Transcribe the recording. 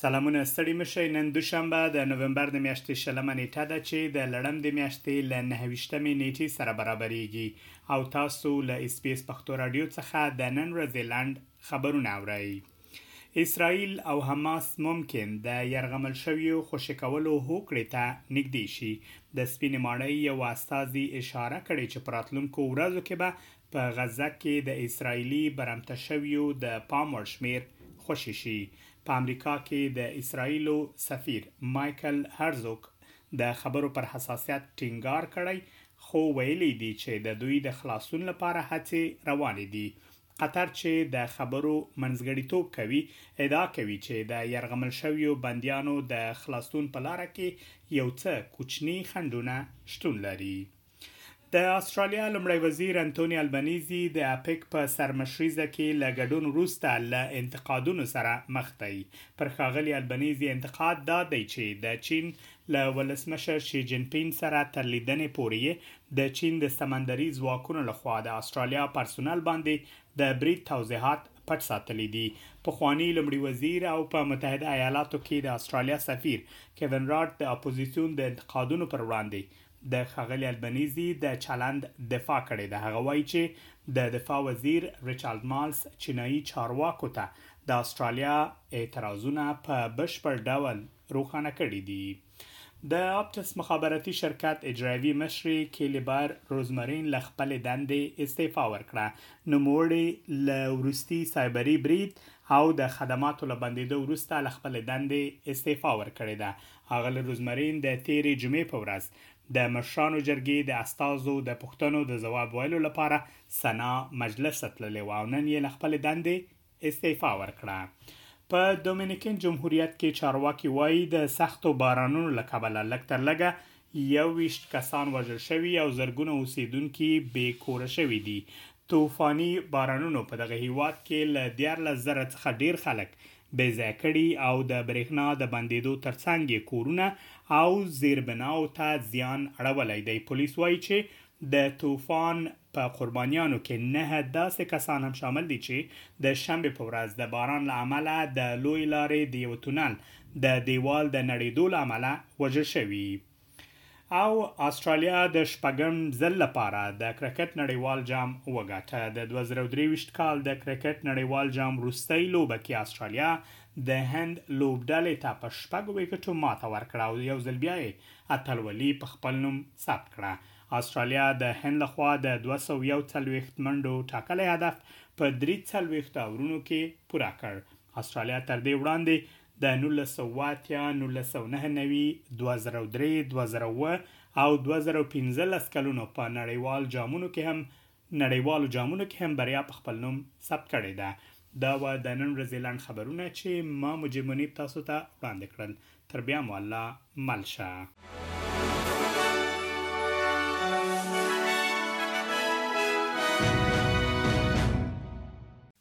سلامونه ستړي مه شئ نن دوشنبه د نومبر د میاشتې شلمه نیټه ده چې د لړم د میاشتې له نهه ویشت مې نیټې سره برابریږي او تاسو له اس بي اس پښتو رادیو څخه د نن ورځې لنډ خبرونه اورئ اسرائیل او حماس ممکن د يرغمل شویو خوشې کولو هوکړې ته نږدې شي د سپینې ماڼۍ یو استازي اشاره کړې چې په راتلونکو ورځو کې به په غزه کې د اسرائیلي برمته شویو د پام وړ شمیر خوشې شي په امریکا کې د اسراییلو سفیر مایکل هرزوک د خبرو پر حساسیت ټینګار کړی، خو ویلي دي چې د دوی د خلاصون لپاره هڅې روانې دي. قطر چې د خبرو منځګړیتوب کوي، ادعا کوي چې د یرغمل شویو بندیانو د خلاصون په لاره کې یو څه کوچني خنډونه شتون لري. د استرالیا لومړی وزیر انتوني البنیزي د اپیک په سرمشریزه کې له ګډون وروسته له انتقادونو سره مخ دی. پر ښاغلي البنیزي انتقاد دا دی چې د چین له ولسمشر شي جین پین سره تر لیدنې پورې یې د چین د سمندري ځواکونو لخوا د استرالیا پرسونل باندې د برید توضیحات پټ ساتلي دي. پخواني لومړي وزیر او په متحده ایالاتو کې د استرالیا سفیر کیون راډ د اپوزیسیون د انتقادونو پر وړاندې د ښاغلي البنيزي د چلند دفاع کړې ده. هغه وايي چې د دفاع وزير ريچارد مالس چينايي چارواکو ته د اسټراليا اعتراضونه په بشپړ ډول روښانه کړي دي. د آپټس مخابراتي شرکت اجرائيوي مشرې کيلي باير روزمرين له خپلې دندې استعفا ورکړه. نوموړې له وروستي سايبري بريد او د خدماتو له بندېدو وروسته له خپلې دندې استعفا ورکړې ده اغلې روزمرین د تېرې جمعې په ورځ د مشرانو جرګې د استازو د پوښتنو د ځواب ویلو لپاره سنا مجلس ته تللې وه او نن یې له خپلې دندې استعفا ورکړه. په دومینیکن جمهوریت کې چارواکي وايي د سختو بارانونو له کبله لږ تر لږه یوویشت کسان وژل شوي او زرګونه اوسېدونکي بې کوره شوي دي. طوفاني بارانونو په دغه هېواد کې له دیارلس زره څخه ډېر خلک بې ځایه کړي او د برېښنا د بندېدو ترڅنګ یې کورونه او زیربناو ته زیان اړولی دی. پولیس وايي چې د طوفان په قربانیانو کې نهه داسې کسان هم شامل دي چې د شنبې په ورځ د باران له امله د لویې لارې د یوه تونل د دېوال د نړېدو له امله وژل شوي. او اسټرالیا د شپږم ځل لپاره د کرکټ نړیوال جام وګاټه د 2023 کال د کرکټ نړیوال جام وروستۍ لوبه کې اسټرالیا د هند لوبډلې ته په شپږ ویکټو ماته ورکړه او یو ځل بیا یې اتلولي په خپل نوم ثبت کړه اسټرالیا د هند لخوا د 241 منډو ټاکلی هدف په 3 څلوېښت اورونو کې پوره کړ استرالیا تر دې وړاندې د نولس سوه او اتیا، نولس سوه او نهه نوي، دوه زره او درې، دوه زره او اووه او دوه زره او پنځلس کلونو په نړیوال جامونو کې هم نړیوالو جامونو کې هم بریا په خپل نوم ثبت کړې ده. دا وه د نن ورځې لنډ خبرونه چې ما مجيب منيب تاسو ته وړاندې کړل. تر بیا مو الله مل شه.